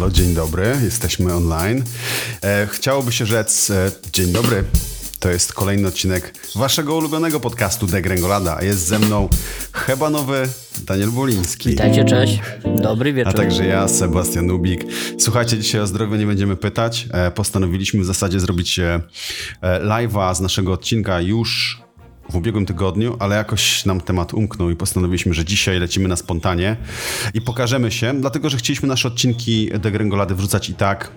halo, dzień dobry, jesteśmy online. E, chciałoby się rzec, e, dzień dobry, to jest kolejny odcinek waszego ulubionego podcastu Degrengolada, jest ze mną chyba nowy Daniel Boliński. Witajcie, cześć, dobry wieczór. A także ja, Sebastian Nubik. Słuchajcie, dzisiaj o zdrowie nie będziemy pytać. E, postanowiliśmy w zasadzie zrobić e, live'a z naszego odcinka już w ubiegłym tygodniu, ale jakoś nam temat umknął i postanowiliśmy, że dzisiaj lecimy na spontanie i pokażemy się, dlatego że chcieliśmy nasze odcinki Degrengolady wrzucać i tak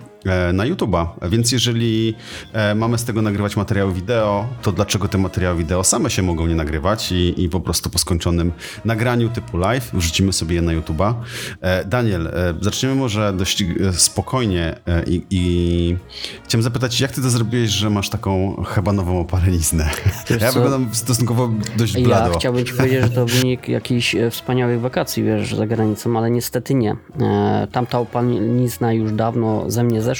na YouTube'a. Więc jeżeli e, mamy z tego nagrywać materiały wideo, to dlaczego te materiały wideo same się mogą nie nagrywać i, i po prostu po skończonym nagraniu typu live wrzucimy sobie je na YouTube'a. E, Daniel, zaczniemy może dość spokojnie i, i chciałem zapytać, jak ty to zrobiłeś, że masz taką chyba nową opaleniznę? Wiesz ja co? wyglądam stosunkowo dość blado. Ja chciałbym ci powiedzieć, że to wynik jakichś wspaniałych wakacji, wiesz, za granicą, ale niestety nie. Tamta opalenizna już dawno ze mnie zeszła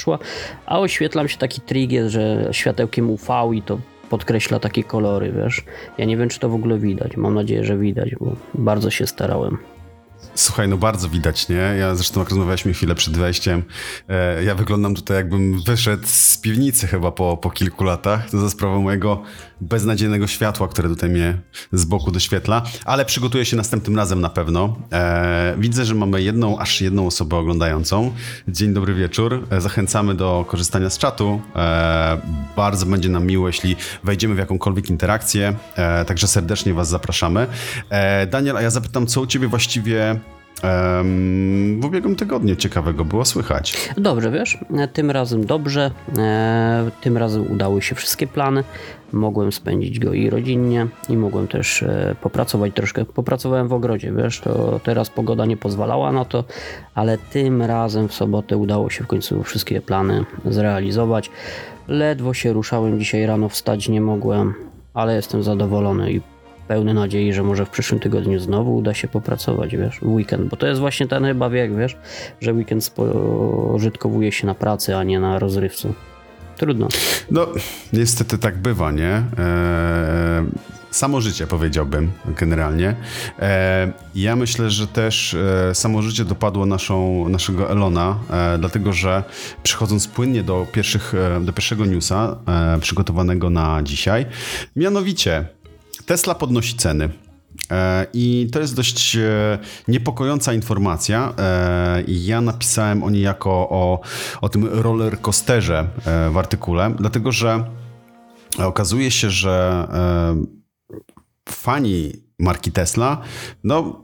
a oświetlam się taki trik jest, że światełkiem UV i to podkreśla takie kolory, wiesz. Ja nie wiem, czy to w ogóle widać. Mam nadzieję, że widać, bo bardzo się starałem. Słuchaj, no bardzo widać, nie? Ja zresztą jak rozmawialiśmy chwilę przed wejściem, e, ja wyglądam tutaj jakbym wyszedł z piwnicy chyba po, po kilku latach. To za sprawą mojego beznadziejnego światła, które tutaj mnie z boku doświetla, ale przygotuję się następnym razem na pewno. E, widzę, że mamy jedną, aż jedną osobę oglądającą. Dzień dobry wieczór. E, zachęcamy do korzystania z czatu. E, bardzo będzie nam miło, jeśli wejdziemy w jakąkolwiek interakcję, e, także serdecznie Was zapraszamy. E, Daniel, a ja zapytam, co u Ciebie właściwie w ubiegłym tygodniu ciekawego było słychać. Dobrze, wiesz, tym razem dobrze, e, tym razem udały się wszystkie plany. Mogłem spędzić go i rodzinnie, i mogłem też e, popracować troszkę. Popracowałem w ogrodzie, wiesz, to teraz pogoda nie pozwalała na to, ale tym razem w sobotę udało się w końcu wszystkie plany zrealizować. Ledwo się ruszałem dzisiaj rano, wstać nie mogłem, ale jestem zadowolony i pełny nadziei, że może w przyszłym tygodniu znowu uda się popracować, wiesz, w weekend, bo to jest właśnie ten chyba wiek, wiesz, że weekend spożytkowuje się na pracy, a nie na rozrywce. Trudno. No, niestety tak bywa, nie? Eee, samo życie powiedziałbym generalnie. Eee, ja myślę, że też e, samo życie dopadło naszą, naszego Elona, e, dlatego że przechodząc płynnie do, pierwszych, e, do pierwszego newsa e, przygotowanego na dzisiaj, mianowicie Tesla podnosi ceny. E, I to jest dość e, niepokojąca informacja. E, ja napisałem o niej jako o, o tym roller coasterze w artykule, dlatego że okazuje się, że fani marki Tesla, no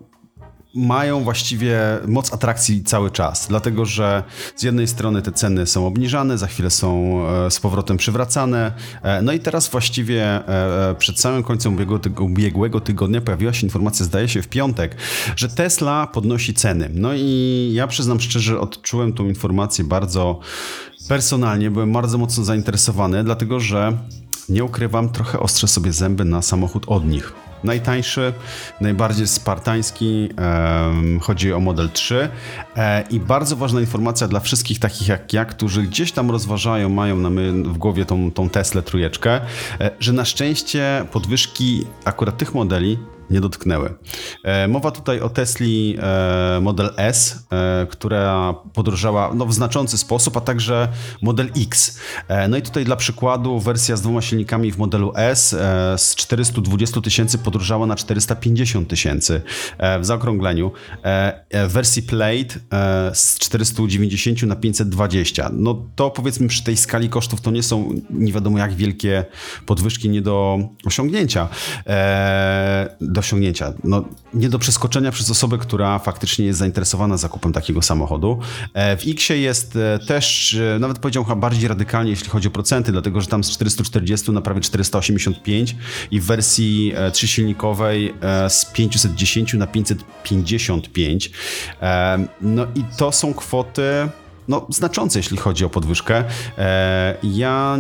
mają właściwie moc atrakcji cały czas, dlatego że z jednej strony te ceny są obniżane, za chwilę są e, z powrotem przywracane. E, no i teraz właściwie e, przed samym końcem ubiegłego tygodnia pojawiła się informacja, zdaje się w piątek, że Tesla podnosi ceny. No i ja przyznam szczerze, odczułem tą informację bardzo personalnie, byłem bardzo mocno zainteresowany, dlatego że nie ukrywam, trochę ostrzę sobie zęby na samochód od nich najtańszy, najbardziej spartański. Chodzi o model 3. E, I bardzo ważna informacja dla wszystkich takich jak ja, którzy gdzieś tam rozważają, mają na my w głowie tą, tą Teslę trójeczkę, e, że na szczęście podwyżki akurat tych modeli nie dotknęły. E, mowa tutaj o Tesli e, Model S, e, która podróżała no, w znaczący sposób, a także Model X. No i tutaj dla przykładu wersja z dwoma silnikami w modelu S z 420 tysięcy podróżała na 450 tysięcy w zaokrągleniu. W wersji Plate z 490 na 520. No to powiedzmy przy tej skali kosztów to nie są nie wiadomo jak wielkie podwyżki nie do osiągnięcia. Do osiągnięcia. No, nie do przeskoczenia przez osobę, która faktycznie jest zainteresowana zakupem takiego samochodu. E, w X jest e, też, e, nawet powiedziałbym chyba bardziej radykalnie, jeśli chodzi o procenty, dlatego że tam z 440 na prawie 485 i w wersji trzysilnikowej z 510 na 555. No i to są kwoty no, znaczące, jeśli chodzi o podwyżkę. E, ja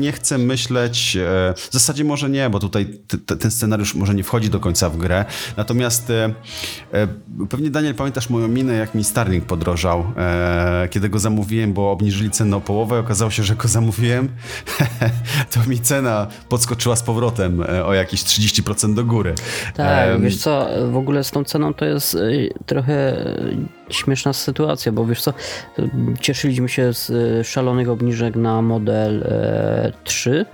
nie chcę myśleć, e, w zasadzie może nie, bo tutaj ten scenariusz może nie wchodzi do końca w grę. Natomiast e, pewnie Daniel pamiętasz moją minę, jak mi Starlink podrożał, kiedy go zamówiłem, bo obniżyli cenę o połowę. Okazało się, że go zamówiłem, to mi cena podskoczyła z powrotem o jakieś 30% do góry. Tak, wiesz co, w ogóle z tą ceną to jest trochę śmieszna sytuacja, bo wiesz co, cieszyliśmy się z e, szalonych obniżek na model e, 3.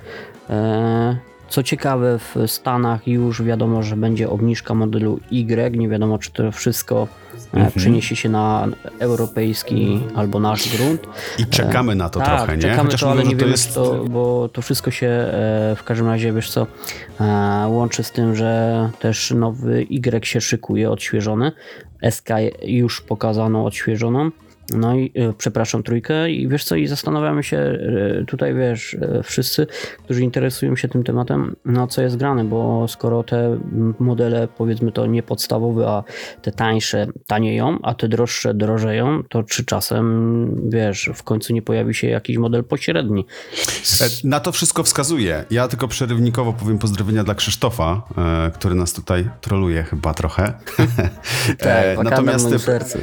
E, co ciekawe, w Stanach już wiadomo, że będzie obniżka modelu Y. Nie wiadomo, czy to wszystko e, przeniesie się na europejski albo nasz grunt. I czekamy na to tak, trochę, nie? czekamy Chociaż to, ale nie wiemy, czy to, bo to wszystko się e, w każdym razie, wiesz co, e, łączy z tym, że też nowy Y się szykuje, odświeżony. SK już pokazano odświeżoną. No i e, przepraszam, trójkę i wiesz co, i zastanawiamy się e, tutaj, wiesz, e, wszyscy, którzy interesują się tym tematem, no co jest grane, bo skoro te modele, powiedzmy to nie podstawowe, a te tańsze tanieją, a te droższe drożeją, to czy czasem, wiesz, w końcu nie pojawi się jakiś model pośredni? Na to wszystko wskazuje. Ja tylko przerywnikowo powiem pozdrowienia dla Krzysztofa, który nas tutaj troluje chyba trochę. Tak, natomiast w sercu.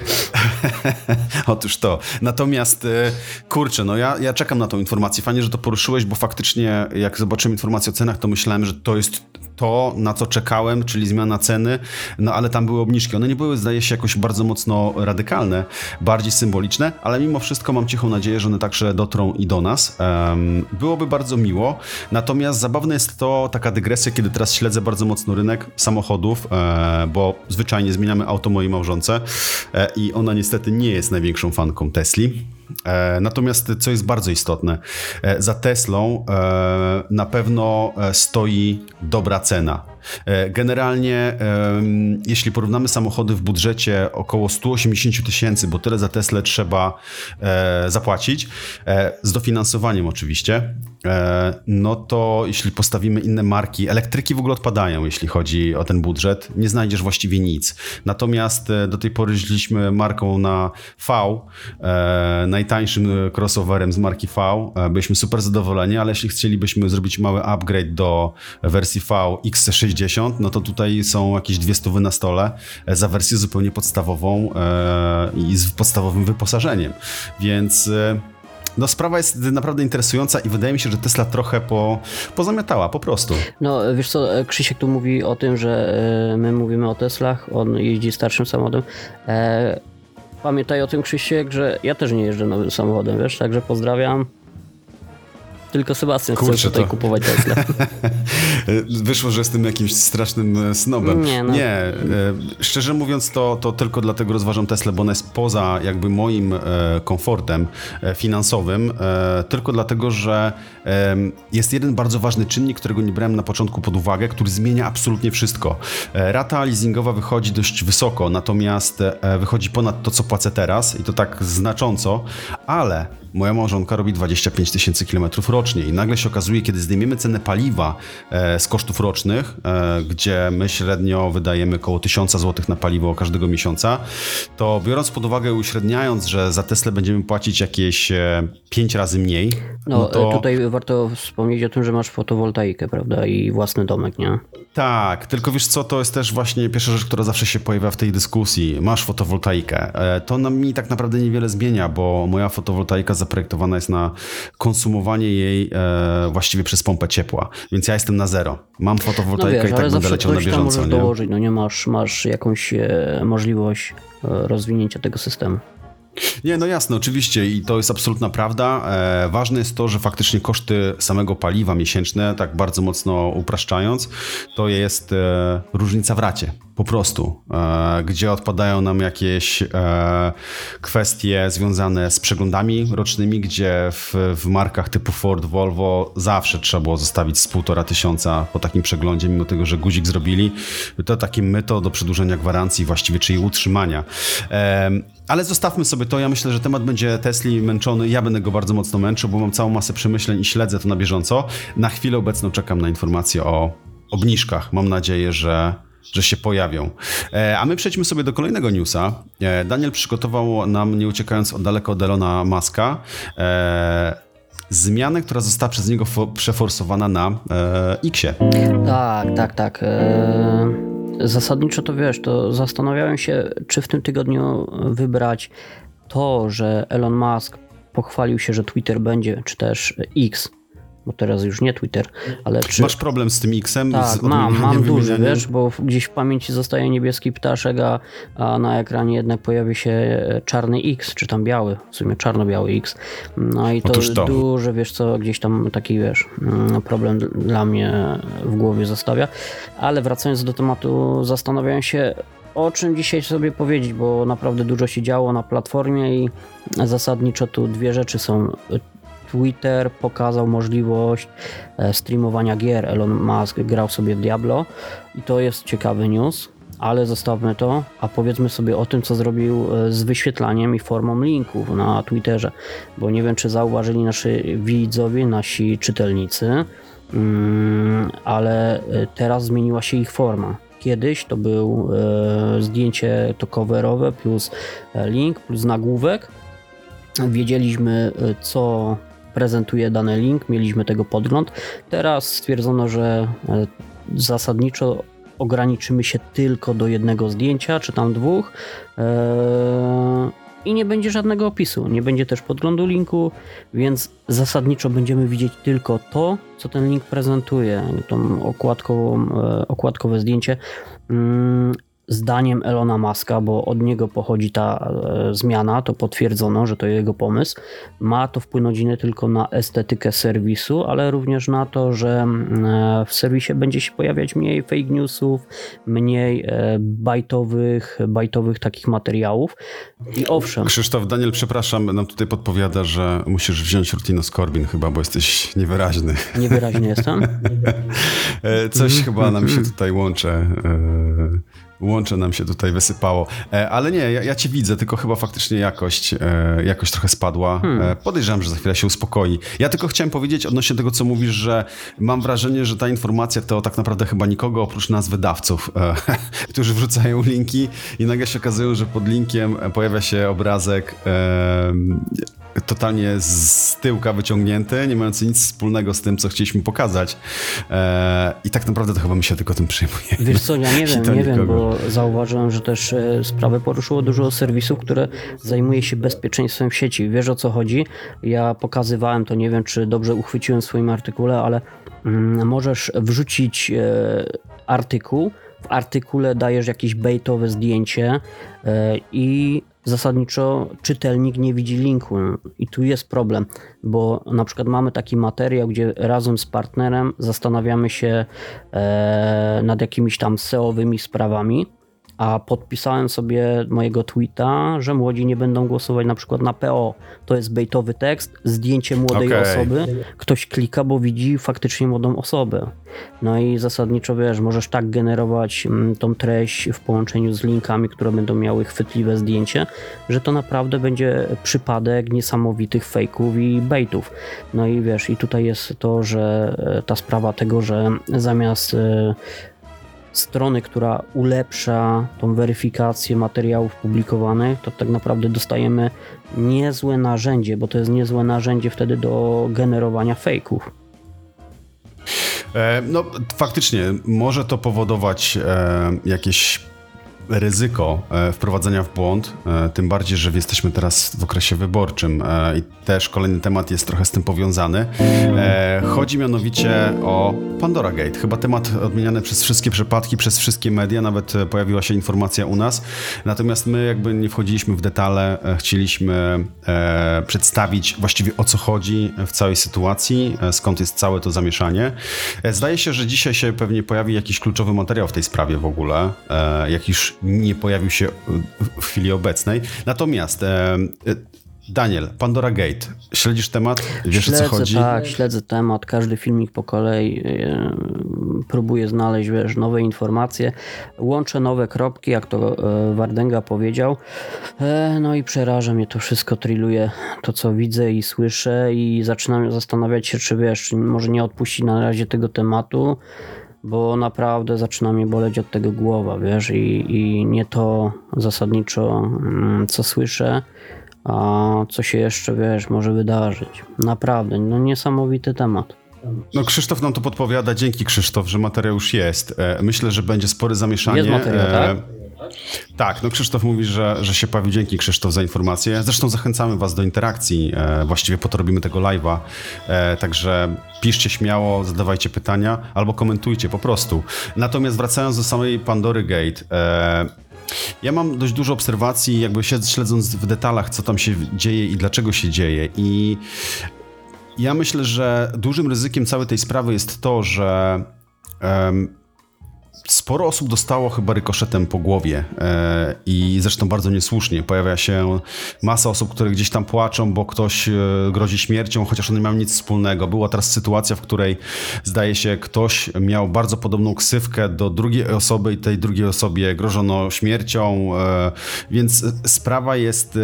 Otóż to. Natomiast, e, kurczę, no ja, ja czekam na tą informację. Fajnie, że to poruszyłeś, bo faktycznie jak zobaczyłem informację o cenach, to myślałem, że to jest to, na co czekałem, czyli zmiana ceny, no ale tam były obniżki. One nie były, zdaje się, jakoś bardzo mocno radykalne, bardziej symboliczne, ale mimo wszystko mam cichą nadzieję, że one także dotrą i do nas. Em, byłoby bardzo miło, natomiast zabawne jest to, taka dygresja, kiedy teraz śledzę bardzo mocno rynek samochodów, e, bo zwyczajnie zmieniamy auto mojej małżonce e, i ona niestety nie jest największą fanką Tesli. E, Natomiast co jest bardzo istotne, e, za Teslą e, na pewno stoi dobra cena. E, Generalnie, jeśli porównamy samochody w budżecie około 180 tysięcy, bo tyle za Teslę trzeba e, zapłacić, e, z dofinansowaniem oczywiście, no to jeśli postawimy inne marki, elektryki w ogóle odpadają, jeśli chodzi o ten budżet, nie znajdziesz właściwie nic. Natomiast do tej pory jeździliśmy marką na V, najtańszym crossoverem z marki V, byliśmy super zadowoleni, ale jeśli chcielibyśmy zrobić mały upgrade do wersji V XC60, no to tutaj są jakieś dwie stówy na stole e, za wersję zupełnie podstawową e, i z podstawowym wyposażeniem. Więc e, no, sprawa jest naprawdę interesująca i wydaje mi się, że Tesla trochę po, pozamiatała po prostu. No wiesz co, Krzysiek tu mówi o tym, że my mówimy o Teslach, on jeździ starszym samochodem. Pamiętaj o tym Krzysiek, że ja też nie jeżdżę nowym samochodem, wiesz, także pozdrawiam. Tylko Sebastian Kurczę, chce tutaj to- kupować Tesla. Wyszło, że jestem jakimś strasznym e, snobem. Nie, no. Nie e, szczerze mówiąc, to, to tylko dlatego rozważam Teslę, bo ona jest poza jakby moim e, komfortem finansowym, tylko dlatego, że jest jeden bardzo ważny czynnik, którego nie brałem na początku pod uwagę, który zmienia absolutnie wszystko. Rata leasingowa wychodzi dość wysoko, natomiast wychodzi ponad to, co płacę teraz i to tak znacząco, ale moja małżonka robi 25 tysięcy kilometrów rocznie i nagle się okazuje, kiedy zdejmiemy cenę paliwa e, z kosztów rocznych, e, gdzie my średnio wydajemy około 1000 zł na paliwo każdego miesiąca, to biorąc pod uwagę, uśredniając, że za Tesla będziemy płacić jakieś e, 5 razy mniej, No, no to... e, tutaj warto wspomnieć o tym, że masz fotowoltaikę, prawda, i własny domek, nie? Tak, tylko wiesz co, to jest też właśnie pierwsza rzecz, która zawsze się pojawia w tej dyskusji. Masz fotowoltaikę. E, To nam mi tak naprawdę niewiele zmienia, bo moja fotowoltaika zaprojektowana jest na konsumowanie jej e, właściwie przez pompę ciepła. Więc ja jestem na zero. Mam No fotowoltaikę wiesz, i tak będę leciał na bieżąco. możesz Nie? dołożyć, no nie masz, masz jakąś e, możliwość e, rozwinięcia tego systemu. Nie, no jasne, oczywiście i to jest absolutna prawda. E, ważne jest to, że faktycznie koszty samego paliwa miesięczne, tak bardzo mocno upraszczając, to jest e, różnica w racie. Po prostu, e, gdzie odpadają nam jakieś e, kwestie związane z przeglądami rocznymi, gdzie w, w markach typu Ford, Volvo zawsze trzeba było zostawić z półtora tysiąca po takim przeglądzie, mimo tego, że guzik zrobili. To takie myto do przedłużenia gwarancji, właściwie czy jej utrzymania. Ale zostawmy sobie to. Ja myślę, że temat będzie Tesli męczony. Ja będę go bardzo mocno męczył, bo mam całą masę przemyśleń i śledzę to na bieżąco. Na chwilę obecną czekam na informacje o obniżkach. Mam nadzieję, że, że się pojawią. E, a my przejdźmy sobie do kolejnego newsa. E, Daniel przygotował nam, nie uciekając od daleko od Elona Muska, e, zmianę, która została przez niego fo- przeforsowana na e, Xie. Tak, tak, tak. E, zasadniczo to wiesz, to zastanawiałem się, czy w tym tygodniu wybrać to, że Elon Musk pochwalił się, że Twitter będzie, czy też X bo teraz już nie Twitter, ale czy... Masz problem z tym X-em? Tak, mam, mam duży, wiesz, bo gdzieś w pamięci zostaje niebieski ptaszek, a, a na ekranie jednak pojawi się e, czarny X, czy tam biały, w sumie czarno-biały X. No i to, to. duży, wiesz co, gdzieś tam taki, wiesz, mm, problem dla mnie w głowie zostawia. Ale wracając do tematu, zastanawiałem się, o czym dzisiaj sobie powiedzieć, bo naprawdę dużo się działo na platformie i zasadniczo tu dwie rzeczy są. Twitter pokazał możliwość e, streamowania gier. Elon Musk grał sobie w Diablo i to jest ciekawy news, ale zostawmy to, a powiedzmy sobie o tym, co zrobił e, z wyświetlaniem i formą linków na Twitterze, bo nie wiem, czy zauważyli nasi widzowie, nasi czytelnicy, mm, ale e, teraz zmieniła się ich forma. Kiedyś to był zdjęcie to coverowe plus link plus nagłówek. Wiedzieliśmy, co prezentuje dany link, mieliśmy tego podgląd. Teraz stwierdzono, że e, zasadniczo ograniczymy się tylko do jednego zdjęcia, czy tam dwóch. e, I nie będzie żadnego opisu, nie będzie też podglądu linku, więc zasadniczo będziemy widzieć tylko to, co ten link prezentuje, tą e, okładkowe zdjęcie. Zdaniem Elona Muska, bo od niego pochodzi ta e, zmiana, to potwierdzono, że to jego pomysł. Ma to wpłynąć nie tylko na estetykę serwisu, ale również na to, że mm, e, w serwisie będzie się pojawiać mniej fake newsów, mniej e, bajtowych, bajtowych takich materiałów. I owszem, Krzysztof, Daniel, przepraszam, nam tutaj podpowiada, że musisz wziąć Rutino Skorbin chyba, bo jesteś niewyraźny. niewyraźny jestem. Coś chyba nam się tutaj łącze. Łącze nam się tutaj wysypało. E, Ale nie, ja, ja cię widzę, tylko chyba faktycznie jakość, e, jakość trochę spadła. E, Podejrzewam, że za chwilę się uspokoi. Ja tylko chciałem powiedzieć odnośnie tego, co mówisz, że mam wrażenie, że ta informacja to tak naprawdę chyba nikogo oprócz nas wydawców, którzy wrzucają linki i nagle się okazują, że pod linkiem pojawia się obrazek totalnie z tyłka wyciągnięty, nie mający nic wspólnego z tym, co chcieliśmy pokazać. I tak naprawdę to chyba my się tylko tym przejmujemy. Wiesz co, ja nie wiem, nie wiem, nikogo. Zauważyłem, że też e, sprawę poruszyło dużo serwisów, które zajmuje się bezpieczeństwem sieci. Wiesz o co chodzi? Ja pokazywałem to, nie wiem czy dobrze uchwyciłem w swoim artykule, ale mm, możesz wrzucić e, artykuł, w artykule dajesz jakieś baitowe zdjęcie e, i zasadniczo czytelnik nie widzi linku. I tu jest problem, bo na przykład mamy taki materiał, gdzie razem z partnerem zastanawiamy się e, nad jakimiś tam SEO-wymi sprawami, a podpisałem sobie mojego tweeta, że młodzi nie będą głosować na przykład na PO. To jest bejtowy tekst, zdjęcie młodej Okej. osoby. Ktoś klika, bo widzi faktycznie młodą osobę. No i zasadniczo wiesz, możesz tak generować mm, tą treść w połączeniu z linkami, które będą miały chwytliwe zdjęcie, że to naprawdę będzie przypadek niesamowitych fejków i baitów. No i wiesz, i tutaj jest to, że e, ta sprawa tego, że zamiast e, strony, która ulepsza tą weryfikację materiałów publikowanych, to tak naprawdę dostajemy niezłe narzędzie, bo to jest niezłe narzędzie wtedy do generowania fejków. E, No, faktycznie, może to powodować e, jakieś ryzyko e, wprowadzenia w błąd, e, tym bardziej, że jesteśmy teraz w okresie wyborczym e, i też kolejny temat jest trochę z tym powiązany. Chodzi mianowicie o Pandora Gate, chyba temat odmieniany przez wszystkie przypadki, przez wszystkie media, nawet pojawiła się informacja u nas, natomiast my jakby nie wchodziliśmy w detale, chcieliśmy przedstawić właściwie o co chodzi w całej sytuacji, skąd jest całe to zamieszanie. Zdaje się, że dzisiaj się pewnie pojawi jakiś kluczowy materiał w tej sprawie w ogóle, jakiś nie pojawił się w chwili obecnej. Natomiast e, e, Daniel, Pandora Gate, śledzisz temat? Wiesz śledzę, o co chodzi? tak, śledzę temat, każdy filmik po kolei e, próbuję znaleźć, wiesz, nowe informacje, łączę nowe kropki, jak to e, Wardenga powiedział, e, no i przeraża mnie to wszystko, triluje to, co widzę i słyszę i zaczynam zastanawiać się, czy wiesz, czy może nie odpuścić na razie tego tematu, bo naprawdę zaczyna mnie boleć od tego głowa, wiesz, i, i nie to zasadniczo, mm, co słyszę, a co się jeszcze, wiesz, może wydarzyć. Naprawdę, no niesamowity temat. No Krzysztof nam to podpowiada, dzięki Krzysztof, że materiał już jest. E, Myślę, że będzie spore zamieszanie. Jest materiał, E, tak? No Krzysztof mówi, że, że się pojawił. Dzięki Krzysztof za informację. Zresztą zachęcamy Was do interakcji. E, właściwie po to robimy tego live'a. E, także piszcie śmiało, zadawajcie pytania albo komentujcie po prostu. Natomiast wracając do samej Pandory Gate. E, ja mam dość dużo obserwacji, jakby śledząc w detalach, co tam się dzieje i dlaczego się dzieje. I ja myślę, że dużym ryzykiem całej tej sprawy jest to, że sporo osób dostało chyba rykoszetem po głowie e, i zresztą bardzo niesłusznie. Pojawia się masa osób, które gdzieś tam płaczą, bo ktoś e, grozi śmiercią, chociaż one nie mają nic wspólnego. Była teraz sytuacja, w której zdaje się ktoś miał bardzo podobną ksywkę do drugiej osoby i tej drugiej osobie grożono śmiercią, e, więc sprawa jest...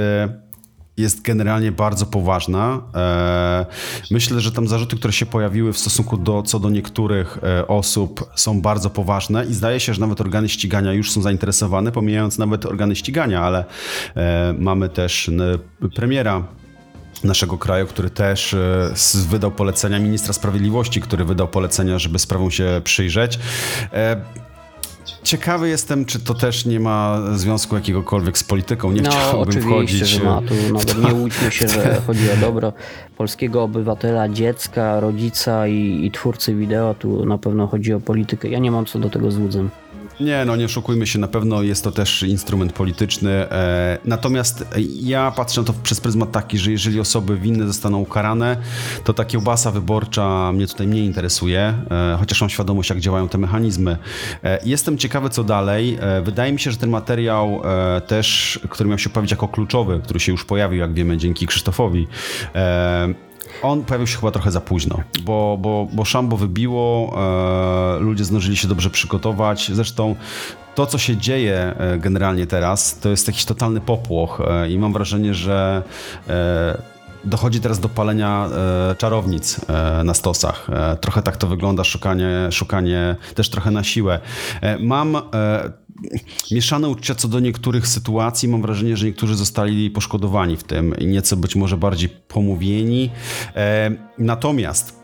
Jest generalnie bardzo poważna. E, myślę, że tam zarzuty, które się pojawiły w stosunku do, co do niektórych e, osób są bardzo poważne i zdaje się, że nawet organy ścigania już są zainteresowane, pomijając nawet organy ścigania, ale e, mamy też premiera naszego kraju, który też wydał polecenia, ministra sprawiedliwości, który wydał polecenia, żeby sprawą się przyjrzeć. Ciekawy jestem, czy to też nie ma związku jakiegokolwiek z polityką. Nie no, chciałbym wchodzić. że ma. Tu nawet nie łudźmy się, że chodzi o dobro polskiego obywatela, dziecka, rodzica i, i twórcy wideo. Tu na pewno chodzi o politykę. Ja nie mam co do tego złudzeń. Nie, no nie oszukujmy się, na pewno jest to też instrument polityczny. E, natomiast ja patrzę na to przez pryzmat taki, że jeżeli osoby winne zostaną ukarane, to ta kiełbasa wyborcza mnie tutaj mniej interesuje, e, chociaż mam świadomość, jak działają te mechanizmy. E, jestem ciekawy, co dalej. Wydaje mi się, że ten materiał też, który miał się pojawić jako kluczowy, który się już pojawił, jak wiemy, dzięki Krzysztofowi, on pojawił się chyba trochę za późno, bo, bo, bo szambo wybiło, e, ludzie zdążyli się dobrze przygotować. Zresztą to, co się dzieje e, generalnie teraz, to jest jakiś totalny popłoch e, i mam wrażenie, że e, dochodzi teraz do palenia e, czarownic e, na stosach. E, trochę tak to wygląda, szukanie, szukanie też trochę na siłę. mam mieszane uczucia co do niektórych sytuacji. Mam wrażenie, że niektórzy zostali poszkodowani w tym nieco być może bardziej pomówieni. E, natomiast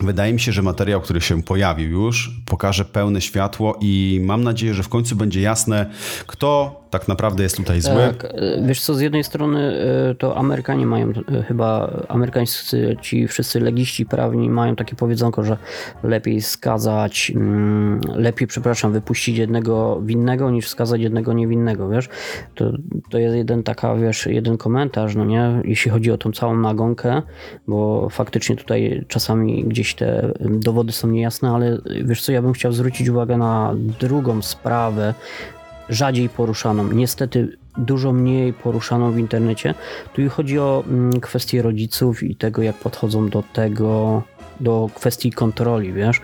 Wydaje mi się, że materiał, który się pojawił już, pokaże pełne światło i mam nadzieję, że w końcu będzie jasne, kto tak naprawdę jest tutaj zły. Tak, e, wiesz co, z jednej strony e, to Amerykanie mają e, chyba, amerykańscy ci wszyscy legiści prawni mają takie powiedzonko, że lepiej skazać, mm, lepiej, przepraszam, wypuścić jednego winnego niż skazać jednego niewinnego, wiesz. To, to jest jeden taka, wiesz, jeden komentarz, no nie, jeśli chodzi o tą całą nagonkę, bo faktycznie tutaj czasami gdzieś te dowody są niejasne, ale wiesz co, ja bym chciał zwrócić uwagę na drugą sprawę, rzadziej poruszaną, niestety dużo mniej poruszaną w internecie. Tu chodzi o mm, kwestie rodziców i tego, jak podchodzą do tego, do kwestii kontroli, wiesz.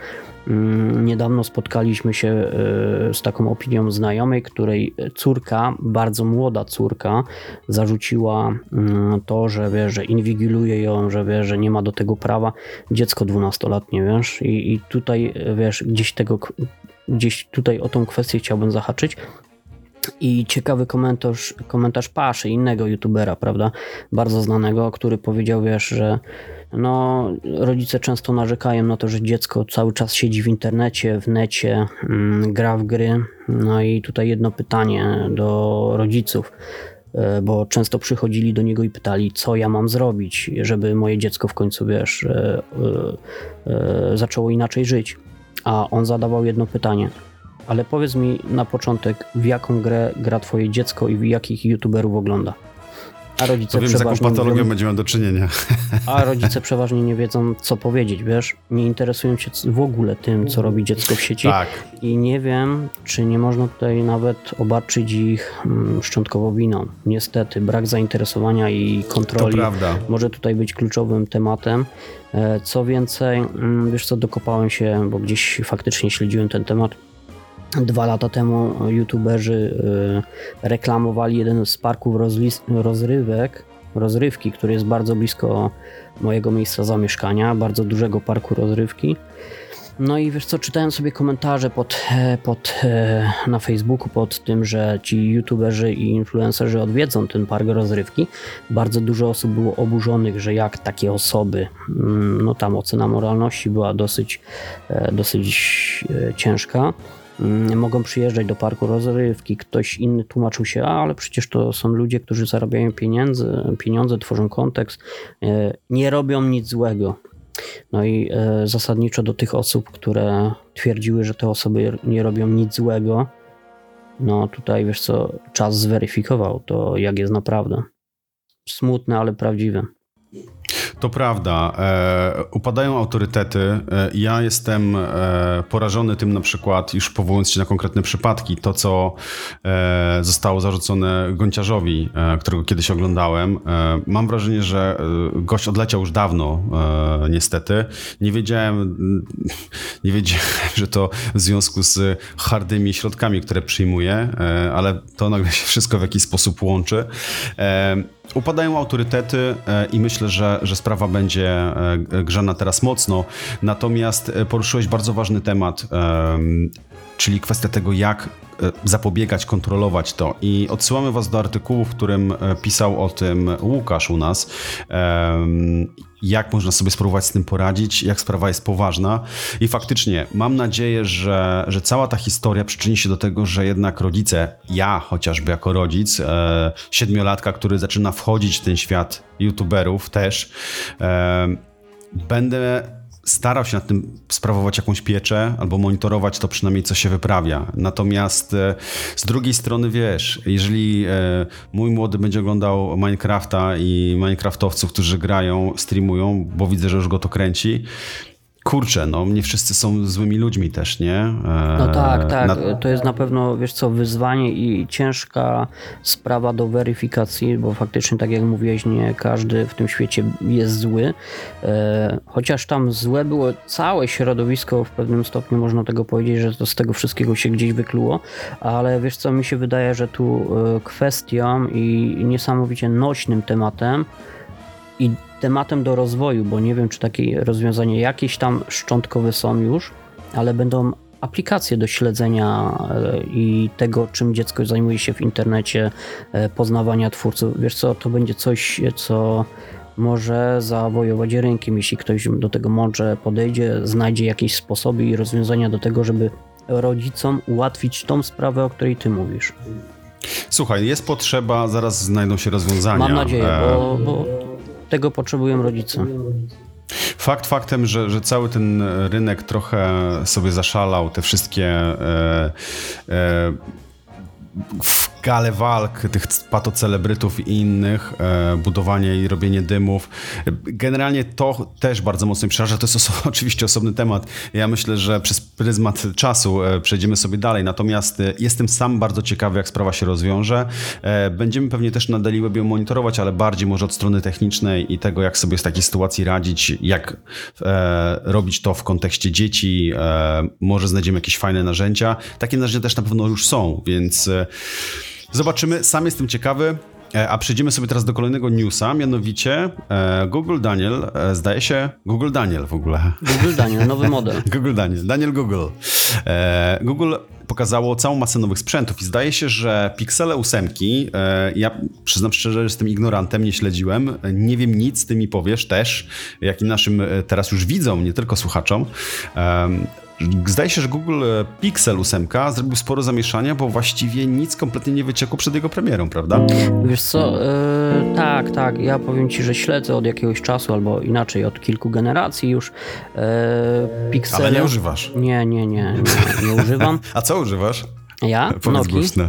Mm, niedawno spotkaliśmy się e, z taką opinią znajomej, której córka, bardzo młoda córka, zarzuciła mm, to, że wie, że inwigiluje ją, że wie, że nie ma do tego prawa. Dziecko dwunastolatnie, wiesz, i, i tutaj wiesz, gdzieś tego gdzieś tutaj o tą kwestię chciałbym zahaczyć, i ciekawy komentarz, komentarz Paszy, innego youtubera, prawda, bardzo znanego, który powiedział, wiesz, że no, rodzice często narzekają na to, że dziecko cały czas siedzi w internecie, w necie, mm, gra w gry. No i tutaj jedno pytanie do rodziców, e, bo często przychodzili do niego i pytali, co ja mam zrobić, żeby moje dziecko w końcu, wiesz, e, e, zaczęło inaczej żyć. A on zadawał jedno pytanie – ale powiedz mi na początek, w jaką grę gra twoje dziecko i w jakich youtuberów ogląda? A rodzice Powiem, z jaką patologią wiedzą, będziemy do czynienia. A rodzice przeważnie nie wiedzą, co powiedzieć, wiesz? Nie interesują się w ogóle tym, co robi dziecko w sieci. Tak. I nie wiem, czy nie można tutaj nawet obarczyć ich mm, szczątkowo winą. Niestety, brak zainteresowania i kontroli może tutaj być kluczowym tematem. E, co więcej, mm, wiesz co, dokopałem się, bo gdzieś faktycznie śledziłem ten temat Dwa lata temu youtuberzy y, reklamowali jeden z parków rozrywek, rozrywki, który jest bardzo blisko mojego miejsca zamieszkania, bardzo dużego parku rozrywki. No i wiesz co, czytałem sobie komentarze pod, pod, na Facebooku pod tym, że ci youtuberzy i influencerzy odwiedzą ten park rozrywki. Bardzo dużo osób było oburzonych, że jak takie osoby, mm, no tam ocena moralności była dosyć, e, dosyć e, ciężka. Mm, mogą przyjeżdżać do parku rozrywki, ktoś inny tłumaczył się, a, ale przecież to są ludzie, którzy zarabiają pieniądze, pieniądze tworzą kontekst, e, nie robią nic złego. No i e, zasadniczo do tych osób, które twierdziły, że te osoby nie robią nic złego, no tutaj wiesz co, czas zweryfikował to, jak jest naprawdę. Smutne, ale prawdziwe. To prawda. E, upadają autorytety. E, ja jestem e, porażony tym na przykład, już powołując się na konkretne przypadki, to co e, zostało zarzucone Gonciarzowi, e, którego kiedyś oglądałem. E, mam wrażenie, że gość odleciał już dawno, niestety. Nie wiedziałem, nie wiedziałem, że to w związku z hardymi środkami, które przyjmuje, ale to nagle się wszystko w jakiś sposób łączy. Upadają autorytety e, i myślę, że, że sprawa będzie e, grzana teraz mocno. Natomiast e, poruszyłeś bardzo ważny temat, em, czyli kwestia tego, jak e, zapobiegać, kontrolować to. I odsyłamy Was do artykułu, w którym e, pisał o tym Łukasz u nas. Jak można sobie spróbować z tym poradzić, jak sprawa jest poważna. I faktycznie mam nadzieję, że, że cała ta historia przyczyni się do tego, że jednak rodzice, ja chociażby jako rodzic, e, siedmiolatka, który zaczyna wchodzić w ten świat youtuberów też, będę starał się nad tym sprawować jakąś pieczę albo monitorować to przynajmniej, co się wyprawia. Natomiast e, z drugiej strony, wiesz, jeżeli e, mój młody będzie oglądał Minecrafta i Minecraftowców, którzy grają, streamują, bo widzę, że już go to kręci, kurczę, no nie wszyscy są złymi ludźmi też, nie? E, No tak, tak. na- To jest na pewno, wiesz co, wyzwanie i ciężka sprawa do weryfikacji, bo faktycznie, tak jak mówiłeś, nie każdy w tym świecie jest zły. E, chociaż tam złe było całe środowisko, w pewnym stopniu można tego powiedzieć, że to z tego wszystkiego się gdzieś wykluło, ale wiesz co, mi się wydaje, że tu e, kwestią i niesamowicie nośnym tematem i tematem do rozwoju, bo nie wiem, czy takie rozwiązania jakieś tam szczątkowe są już, ale będą aplikacje do śledzenia e, i tego, czym dziecko zajmuje się w internecie, e, poznawania twórców. Wiesz co, to będzie coś, co może zawojować rynkiem, jeśli ktoś do tego mądrze podejdzie, znajdzie jakieś sposoby i rozwiązania do tego, żeby rodzicom ułatwić tą sprawę, o której ty mówisz. Słuchaj, jest potrzeba, zaraz znajdą się rozwiązania. Mam nadzieję, E, bo, bo tego potrzebują rodzice. Fakt faktem, że, że cały ten rynek trochę sobie zaszalał, te wszystkie e, e, w gale walk tych patocelebrytów i innych, e, budowanie i robienie dymów. Generalnie to też bardzo mocno przeraża. To jest oso- oczywiście osobny temat. Ja myślę, że przez pryzmat czasu e, przejdziemy sobie dalej. Natomiast e, jestem sam bardzo ciekawy, jak sprawa się rozwiąże. E, będziemy pewnie też na Daily Webie monitorować, ale bardziej może od strony technicznej i tego, jak sobie z takiej sytuacji radzić, jak e, robić to w kontekście dzieci. E, może znajdziemy jakieś fajne narzędzia. Takie narzędzia też na pewno już są, więc zobaczymy. Sam jestem ciekawy. E, A przejdziemy sobie teraz do kolejnego newsa, mianowicie e, Google Daniel, e, zdaje się, Google Daniel w ogóle. Google Daniel, nowy model. Google Daniel, Daniel Google. Google pokazało całą masę nowych sprzętów i zdaje się, że Pixele 8, e, ja przyznam szczerze, że jestem ignorantem, nie śledziłem, nie wiem nic, ty mi powiesz też, jak i naszym teraz już widzom, nie tylko słuchaczom. Zdaje się, że Google Pixel 8 zrobił sporo zamieszania, bo właściwie nic kompletnie nie wyciekło przed jego premierą, prawda? Wiesz co, e, tak, tak, ja powiem ci, że śledzę od jakiegoś czasu, albo inaczej, od kilku generacji już e, Pixele. Ale nie używasz. Nie, nie, nie, nie, nie używam. A co używasz? Ja? Powiedz Noki? głośno.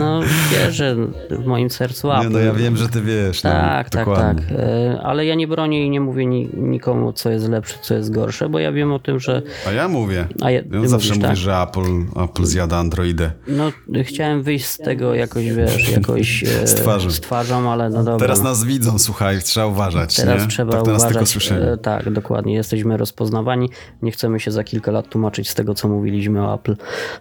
No wiesz, że w moim sercu Nie, Apple. no ja wiem, że ty wiesz. Tak, no, tak, dokładnie. tak. E, Ale ja nie bronię i nie mówię ni- nikomu, co jest lepsze, co jest gorsze, bo ja wiem o tym, że. A ja mówię. A ja, Ja zawsze mówisz, mówię, tak? że Apple, Apple zjada Androidę. No, chciałem wyjść z tego jakoś, wiesz, jakoś. e, Z twarzy. Z twarzą, ale no dobra. Teraz nas widzą, słuchaj, trzeba uważać. Teraz nie? trzeba tak nas tylko uważać. słyszymy. e, Tak, dokładnie. Jesteśmy rozpoznawani. Nie chcemy się za kilka lat tłumaczyć z tego, co mówiliśmy o Apple.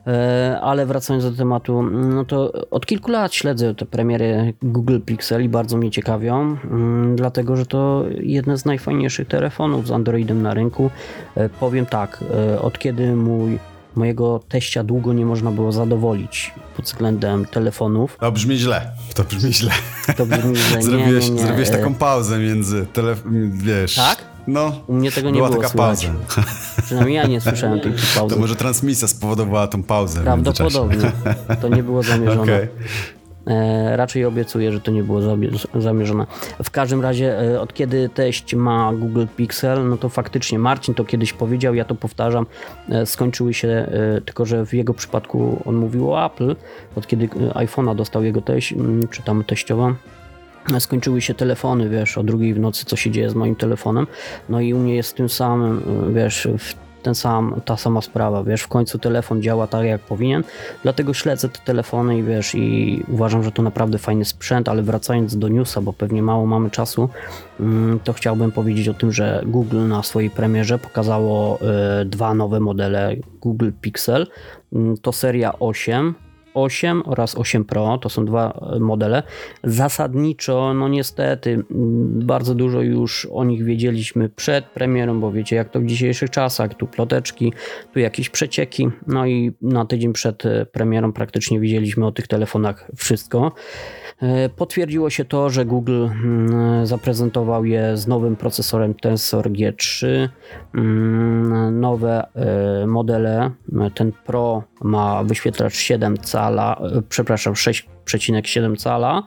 E, Ale wracając do tematu, no to od kilku lat śledzę te premiery Google Pixel i bardzo mnie ciekawią, mm, dlatego że to jedne z najfajniejszych telefonów z Androidem na rynku. E, Powiem tak, e, od kiedy mój mojego teścia długo nie można było zadowolić pod względem telefonów. To brzmi źle. To brzmi źle. To brzmi, nie, Zrobiłeś, nie, nie. zrobiłeś e, taką pauzę między tele... wiesz. Tak? No, U mnie tego nie była było taka słychać. pauza. Przynajmniej ja nie słyszałem tej pauzy. To może transmisja spowodowała tą pauzę. Prawdopodobnie. To nie było zamierzone. Okej. E, raczej obiecuję, że to nie było zamierzone. W każdym razie, e, od kiedy teść ma Google Pixel, no to faktycznie Marcin to kiedyś powiedział, ja to powtarzam, e, skończyły się, tylko że w jego przypadku on mówił o Apple, od kiedy iPhone'a dostał jego teść, czy tam teściowa. Skończyły się telefony, wiesz, o drugiej w nocy, co się dzieje z moim telefonem. No i u mnie jest tym samym, wiesz, w ten sam, ta sama sprawa, wiesz, w końcu telefon działa tak jak powinien, dlatego śledzę te telefony i wiesz, i uważam, że to naprawdę fajny sprzęt, ale wracając do newsa, bo pewnie mało mamy czasu, mm, to chciałbym powiedzieć o tym, że Google na swojej premierze pokazało e, dwa nowe modele Google Pixel, Mm, to seria 8, 8 oraz 8 Pro, to są dwa e, modele. Zasadniczo, no niestety, bardzo dużo już o nich wiedzieliśmy przed premierą, bo wiecie jak to w dzisiejszych czasach, tu ploteczki, tu jakieś przecieki, no i na tydzień przed e, premierą praktycznie wiedzieliśmy o tych telefonach wszystko. E, Potwierdziło się to, że Google mm, zaprezentował je z nowym procesorem Tensor G3. Mm, Nowe modele, ten Pro ma wyświetlacz 7 cala, e, przepraszam, 6,7 cala.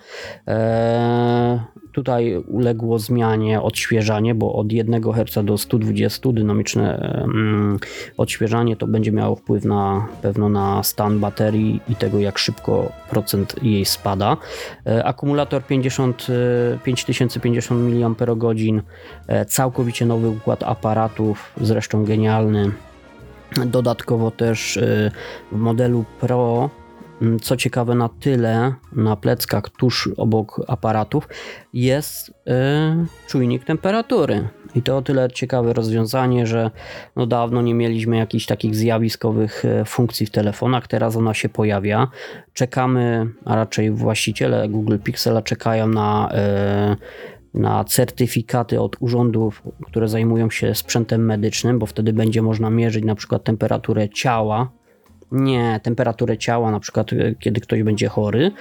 E, Tutaj uległo zmianie odświeżanie, bo od 1 Hz do 120 dynamiczne mm, odświeżanie to będzie miało wpływ na pewno na stan baterii i tego jak szybko procent jej spada. E, Akumulator 50, e, 5050 mAh, e, całkowicie nowy układ aparatów, zresztą genialny. Dodatkowo też w modelu Pro, co ciekawe, na tyle na pleckach tuż obok aparatów jest y, czujnik temperatury. I to o tyle ciekawe rozwiązanie, że no dawno nie mieliśmy jakichś takich zjawiskowych e, funkcji w telefonach, teraz ona się pojawia. Czekamy, a raczej właściciele Google Pixela czekają na e, na certyfikaty od urzędów, które zajmują się sprzętem medycznym, bo wtedy będzie można mierzyć na przykład temperaturę ciała. Nie, temperaturę ciała, na przykład e, kiedy ktoś będzie chory,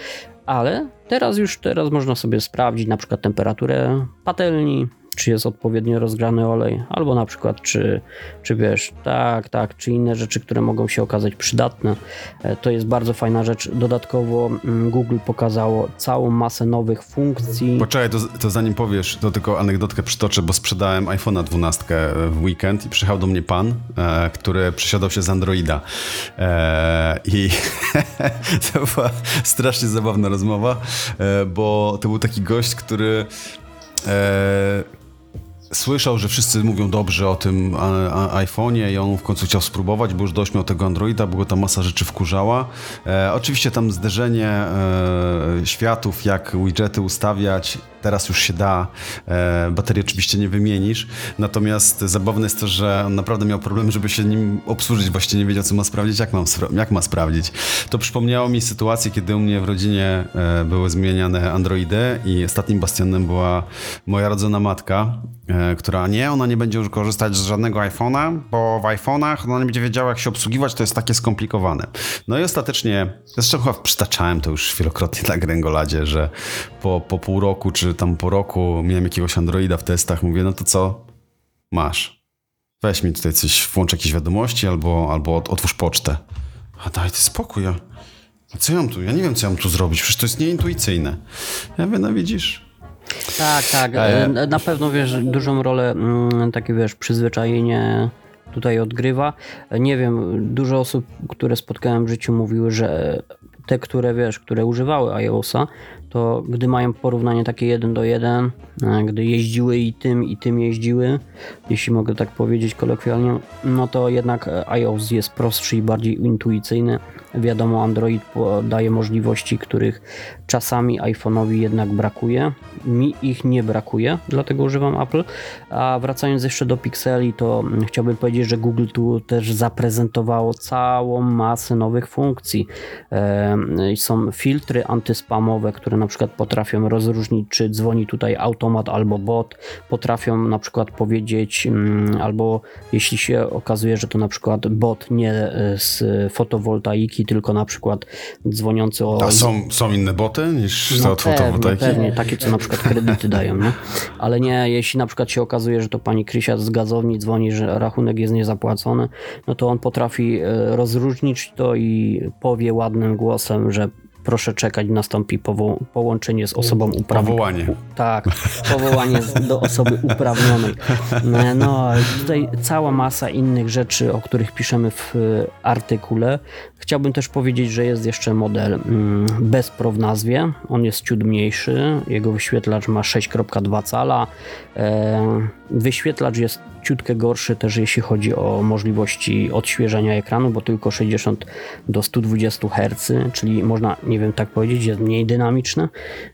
ale teraz już teraz można sobie sprawdzić na przykład temperaturę patelni, czy jest odpowiednio rozgrzany olej, albo na przykład czy, czy wiesz, tak, tak, czy inne rzeczy, które mogą się okazać przydatne. E, To jest bardzo fajna rzecz. Dodatkowo mm, Google pokazało całą masę nowych funkcji. Poczekaj, to, to zanim powiesz, to tylko anegdotkę przytoczę, bo sprzedałem iPhone'a 12 w weekend i przyjechał do mnie pan, e, który przesiadał się z Androida. E, I to była strasznie zabawna rozmowa, e, bo to był taki gość, który e, słyszał, że wszyscy mówią dobrze o tym iPhone'ie i on w końcu chciał spróbować, bo już dość miał tego Androida, bo go ta masa rzeczy wkurzała. E, oczywiście tam zderzenie e, światów, jak widgety ustawiać, teraz już się da. E, baterii oczywiście nie wymienisz, natomiast zabawne jest to, że on naprawdę miał problem, żeby się nim obsłużyć, właściwie nie wiedział, co ma sprawdzić, jak, mam, jak ma sprawdzić. To przypomniało mi sytuację, kiedy u mnie w rodzinie e, były zmieniane Androidy i ostatnim bastionem była moja rodzona matka, e, która nie, ona nie będzie już korzystać z żadnego iPhone'a, bo w iPhone'ach ona nie będzie wiedziała, jak się obsługiwać, to jest takie skomplikowane. No i ostatecznie, zresztą chyba przytaczałem to już wielokrotnie na Gręgoladzie, że po, po pół roku, czy tam po roku miałem jakiegoś Androida w testach, mówię, no to co? Masz. Weź mi tutaj coś, włącz jakieś wiadomości albo, albo ot- otwórz pocztę. A daj ty spokój, ja, a co ja mam tu? Ja nie wiem, co ja mam tu zrobić, przecież to jest nieintuicyjne. Ja mówię, no widzisz, Tak, tak. E, Na pewno wiesz, dużą rolę mm, takie wiesz, przyzwyczajenie tutaj odgrywa. Nie wiem, dużo osób, które spotkałem w życiu mówiły, że te, które wiesz, które używały iOSa, to gdy mają porównanie takie jeden do jeden, e, gdy jeździły i tym, i tym jeździły, jeśli mogę tak powiedzieć kolokwialnie, no to jednak e, iOS jest prostszy i bardziej intuicyjny. Wiadomo, Android daje możliwości, których czasami iPhone'owi jednak brakuje. Mi ich nie brakuje, dlatego używam Apple. A wracając jeszcze do Pixeli, to chciałbym powiedzieć, że Google tu też zaprezentowało całą masę nowych funkcji. E, Są filtry antyspamowe, które na przykład potrafią rozróżnić, czy dzwoni tutaj automat albo bot, potrafią na przykład powiedzieć, mm, albo jeśli się okazuje, że to na przykład bot nie e, z fotowoltaiki, tylko na przykład dzwoniący o... A są, są inne boty niż te No od pewnie, fotowoltaiki? pewnie, takie co na przykład kredyty dają, nie? Ale nie, jeśli na przykład się okazuje, że to pani Krysia z gazowni dzwoni, że rachunek jest niezapłacony, no to on potrafi e, rozróżnić to i powie ładnym głosem, że proszę czekać, nastąpi powo- połączenie z osobą uprawnioną. Powołanie. Tak, powołanie do osoby uprawnionej. No, No, tutaj cała masa innych rzeczy, o których piszemy w y, artykule. Chciałbym też powiedzieć, że jest jeszcze model mm, bez Pro w nazwie. On jest ciut mniejszy. Jego wyświetlacz ma 6.2 cala. E, Wyświetlacz jest ciutkę gorszy też jeśli chodzi o możliwości odświeżania ekranu, bo tylko 60 do 120 Hz, czyli można, nie wiem tak powiedzieć, jest mniej dynamiczny.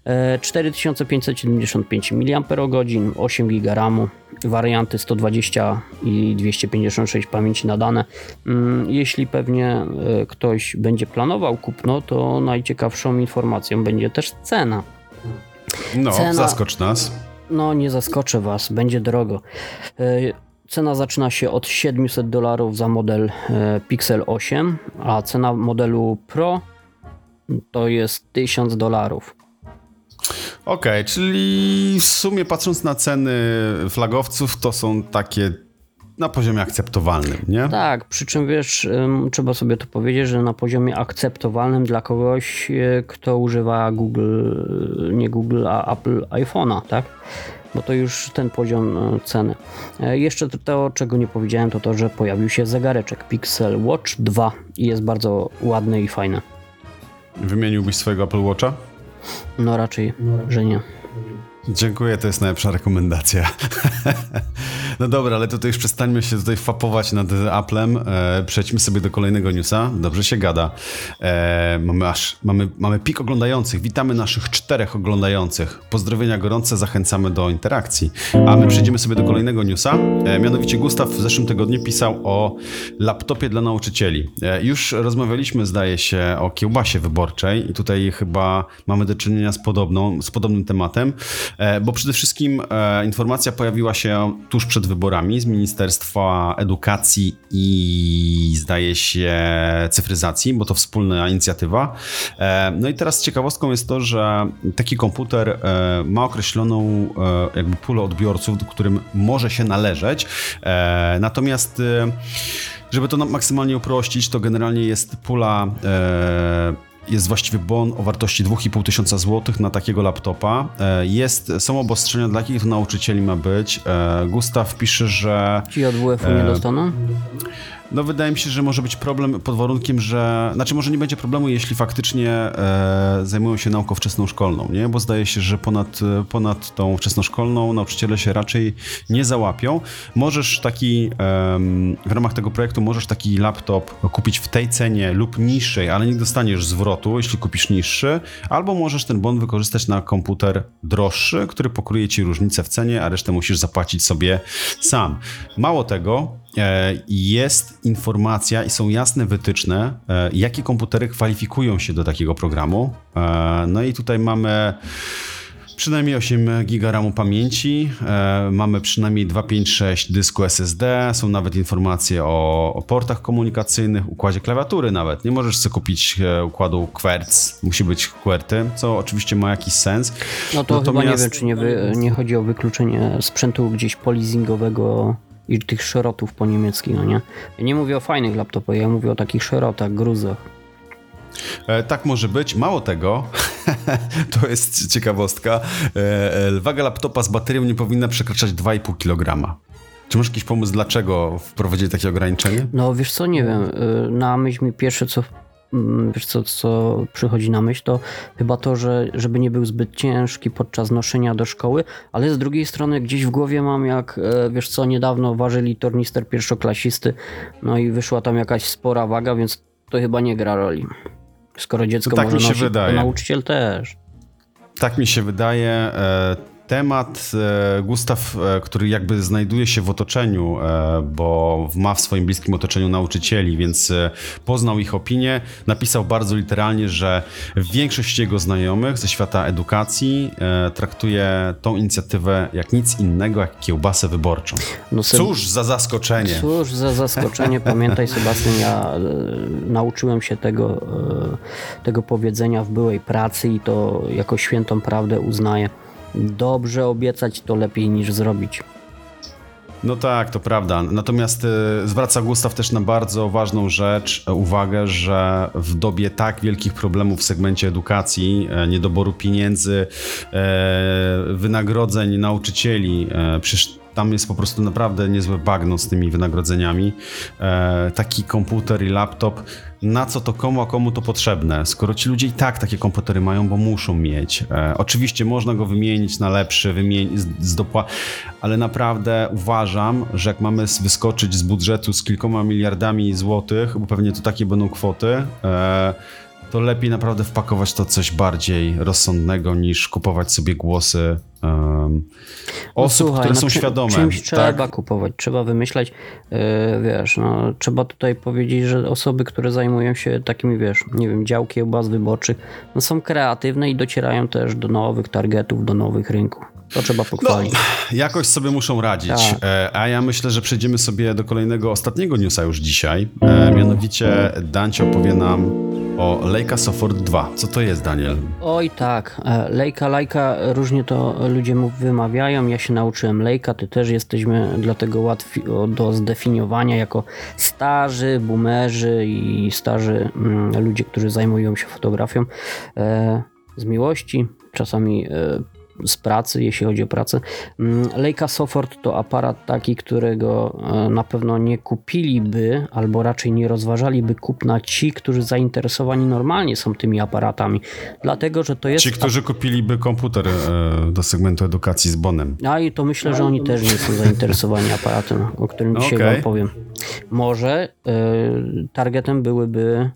E, 4575 mAh, 8 GB RAMu, warianty 120 i 256 pamięci nadane. Mm, Jeśli pewnie e, ktoś będzie planował kupno, to najciekawszą informacją będzie też cena. No, Cena- zaskocz nas. No, nie zaskoczę Was, będzie drogo. E, Cena zaczyna się od 700 dolarów za model e, Pixel 8, a cena modelu Pro to jest 1000 dolarów. Okej, czyli w sumie patrząc na ceny flagowców, to są takie na poziomie akceptowalnym, nie? Tak, przy czym wiesz, trzeba sobie to powiedzieć, że na poziomie akceptowalnym dla kogoś, e, kto używa Google, e, nie Google, a Apple iPhone'a, tak? Bo to już ten poziom e, ceny. Jeszcze to, to, czego nie powiedziałem, to to, że pojawił się zegareczek Pixel Watch 2 i jest bardzo ładny i fajny. Wymieniłbyś swojego Apple Watcha? No raczej, że nie. Dziękuję, to jest najlepsza rekomendacja. No dobra, ale tutaj już przestańmy się tutaj fapować nad Applem. E, przejdźmy sobie do kolejnego newsa. Dobrze się gada. E, mamy aż, mamy, mamy pik oglądających. Witamy naszych czterech oglądających. Pozdrowienia gorące, zachęcamy do interakcji. A my przejdziemy sobie do kolejnego newsa. E, mianowicie Gustaw w zeszłym tygodniu pisał o laptopie dla nauczycieli. E, już rozmawialiśmy, zdaje się, o kiełbasie wyborczej i tutaj chyba mamy do czynienia z, podobną, z podobnym tematem, e, bo przede wszystkim e, informacja pojawiła się tuż przed wyborami z Ministerstwa Edukacji i zdaje się cyfryzacji, bo to wspólna inicjatywa. E, no i teraz ciekawostką jest to, że taki komputer e, ma określoną e, jakby pulę odbiorców, do którym może się należeć. Natomiast żeby to maksymalnie uprościć, to generalnie jest pula jest właściwie bon o wartości 2,5 tysiąca złotych na takiego laptopa. E, Jest, są obostrzenia, dla jakich nauczycieli ma być. E, Gustaw pisze, że Ci od WF-u nie dostaną? No wydaje mi się, że może być problem pod warunkiem, że... Znaczy może nie będzie problemu, jeśli faktycznie e, zajmują się nauką wczesnoszkolną, nie? Bo zdaje się, że ponad, e, ponad tą wczesnoszkolną nauczyciele się raczej nie załapią. Możesz taki, em, w ramach tego projektu możesz taki laptop kupić w tej cenie lub niższej, ale nie dostaniesz zwrotu, jeśli kupisz niższy, albo możesz ten bon wykorzystać na komputer droższy, który pokryje ci różnicę w cenie, a resztę musisz zapłacić sobie sam. Mało tego, e, jest informacja i są jasne wytyczne, e, jakie komputery kwalifikują się do takiego programu. E, No i tutaj mamy przynajmniej 8 GB RAMu pamięci, e, mamy przynajmniej 256 dysku SSD, są nawet informacje o, o portach komunikacyjnych, układzie klawiatury nawet. Nie możesz sobie kupić e, układu Querc, musi być QWERTY, co oczywiście ma jakiś sens. No to chyba nie Natomiast- wiem, czy nie, wy, nie chodzi o wykluczenie sprzętu gdzieś polizingowego i tych szerotów po niemiecki, no nie? Ja nie mówię o fajnych laptopach, ja mówię o takich szerotach, gruzach. E, tak może być. Mało tego, to jest ciekawostka, e, e, waga laptopa z baterią nie powinna przekraczać 2,5 kg. Czy masz jakiś pomysł, dlaczego wprowadzili takie ograniczenie? No wiesz co, nie wiem, y, na myśl mi pierwsze co, wiesz co, co przychodzi na myśl, to chyba to, że żeby nie był zbyt ciężki podczas noszenia do szkoły, ale z drugiej strony gdzieś w głowie mam jak, e, wiesz co, niedawno ważyli tornister pierwszoklasisty, no i wyszła tam jakaś spora waga, więc to chyba nie gra roli. Skoro dziecko tak może mi się nosić, wydaje. to nauczyciel też. Tak mi się wydaje. E, temat e, Gustaw, e, który jakby znajduje się w otoczeniu, e, bo ma w swoim bliskim otoczeniu nauczycieli, więc poznał ich opinię, napisał bardzo literalnie, że większość jego znajomych ze świata edukacji traktuje tą inicjatywę jak nic innego, jak kiełbasę wyborczą. No Cóż za zaskoczenie. Cóż za zaskoczenie. Pamiętaj, Sebastian, ja nauczyłem się tego, tego powiedzenia w byłej pracy i to jako świętą prawdę uznaję. Dobrze obiecać to lepiej niż zrobić. No tak, to prawda. Natomiast e, zwraca Gustaw też na bardzo ważną rzecz, e, uwagę, że w dobie tak wielkich problemów w segmencie edukacji, e, niedoboru pieniędzy, e, wynagrodzeń nauczycieli, e, przecież tam jest po prostu naprawdę niezłe bagno z tymi wynagrodzeniami. E, taki komputer i laptop, na co to komu, a komu to potrzebne? Skoro ci ludzie i tak takie komputery mają, bo muszą mieć. E, oczywiście można go wymienić na lepszy, wymienić z, z dopła- ale naprawdę uważam, że jak mamy wyskoczyć z budżetu z kilkoma miliardami złotych, bo pewnie to takie będą kwoty, e, to lepiej naprawdę wpakować to coś bardziej rozsądnego niż kupować sobie głosy em, osób, No Słuchaj, które no są czym- świadome. Czymś trzeba tak? kupować, trzeba wymyślać, yy, wiesz, no, trzeba tutaj powiedzieć, że osoby, które zajmują się takimi, wiesz, nie wiem, dział kiełbas wyborczych, no, są kreatywne i docierają też do nowych targetów, do nowych rynków. To trzeba pochwalić. Jakoś sobie muszą radzić. Tak. E, A ja myślę, że przejdziemy sobie do kolejnego, ostatniego newsa już dzisiaj. E, mianowicie Dancie opowie nam o Leica Software 2. Co to jest, Daniel? Oj tak, e, lejka, lajka, różnie to ludzie mu wymawiają. Ja się nauczyłem lejka, ty też jesteśmy dlatego łatwi do zdefiniowania jako starzy, boomerzy i starzy mm, ludzie, którzy zajmują się fotografią e, z miłości, czasami e, z pracy, jeśli chodzi o pracę. Mm, Leica Software to aparat taki, którego e, na pewno nie kupiliby, albo raczej nie rozważaliby kupna ci, którzy zainteresowani normalnie są tymi aparatami. Dlatego, że to jest. Ci, którzy kupiliby komputer e, do segmentu edukacji z Bonem. A i to myślę, że oni też nie są zainteresowani aparatem, o którym dzisiaj Okej. wam powiem. Może y, targetem byłyby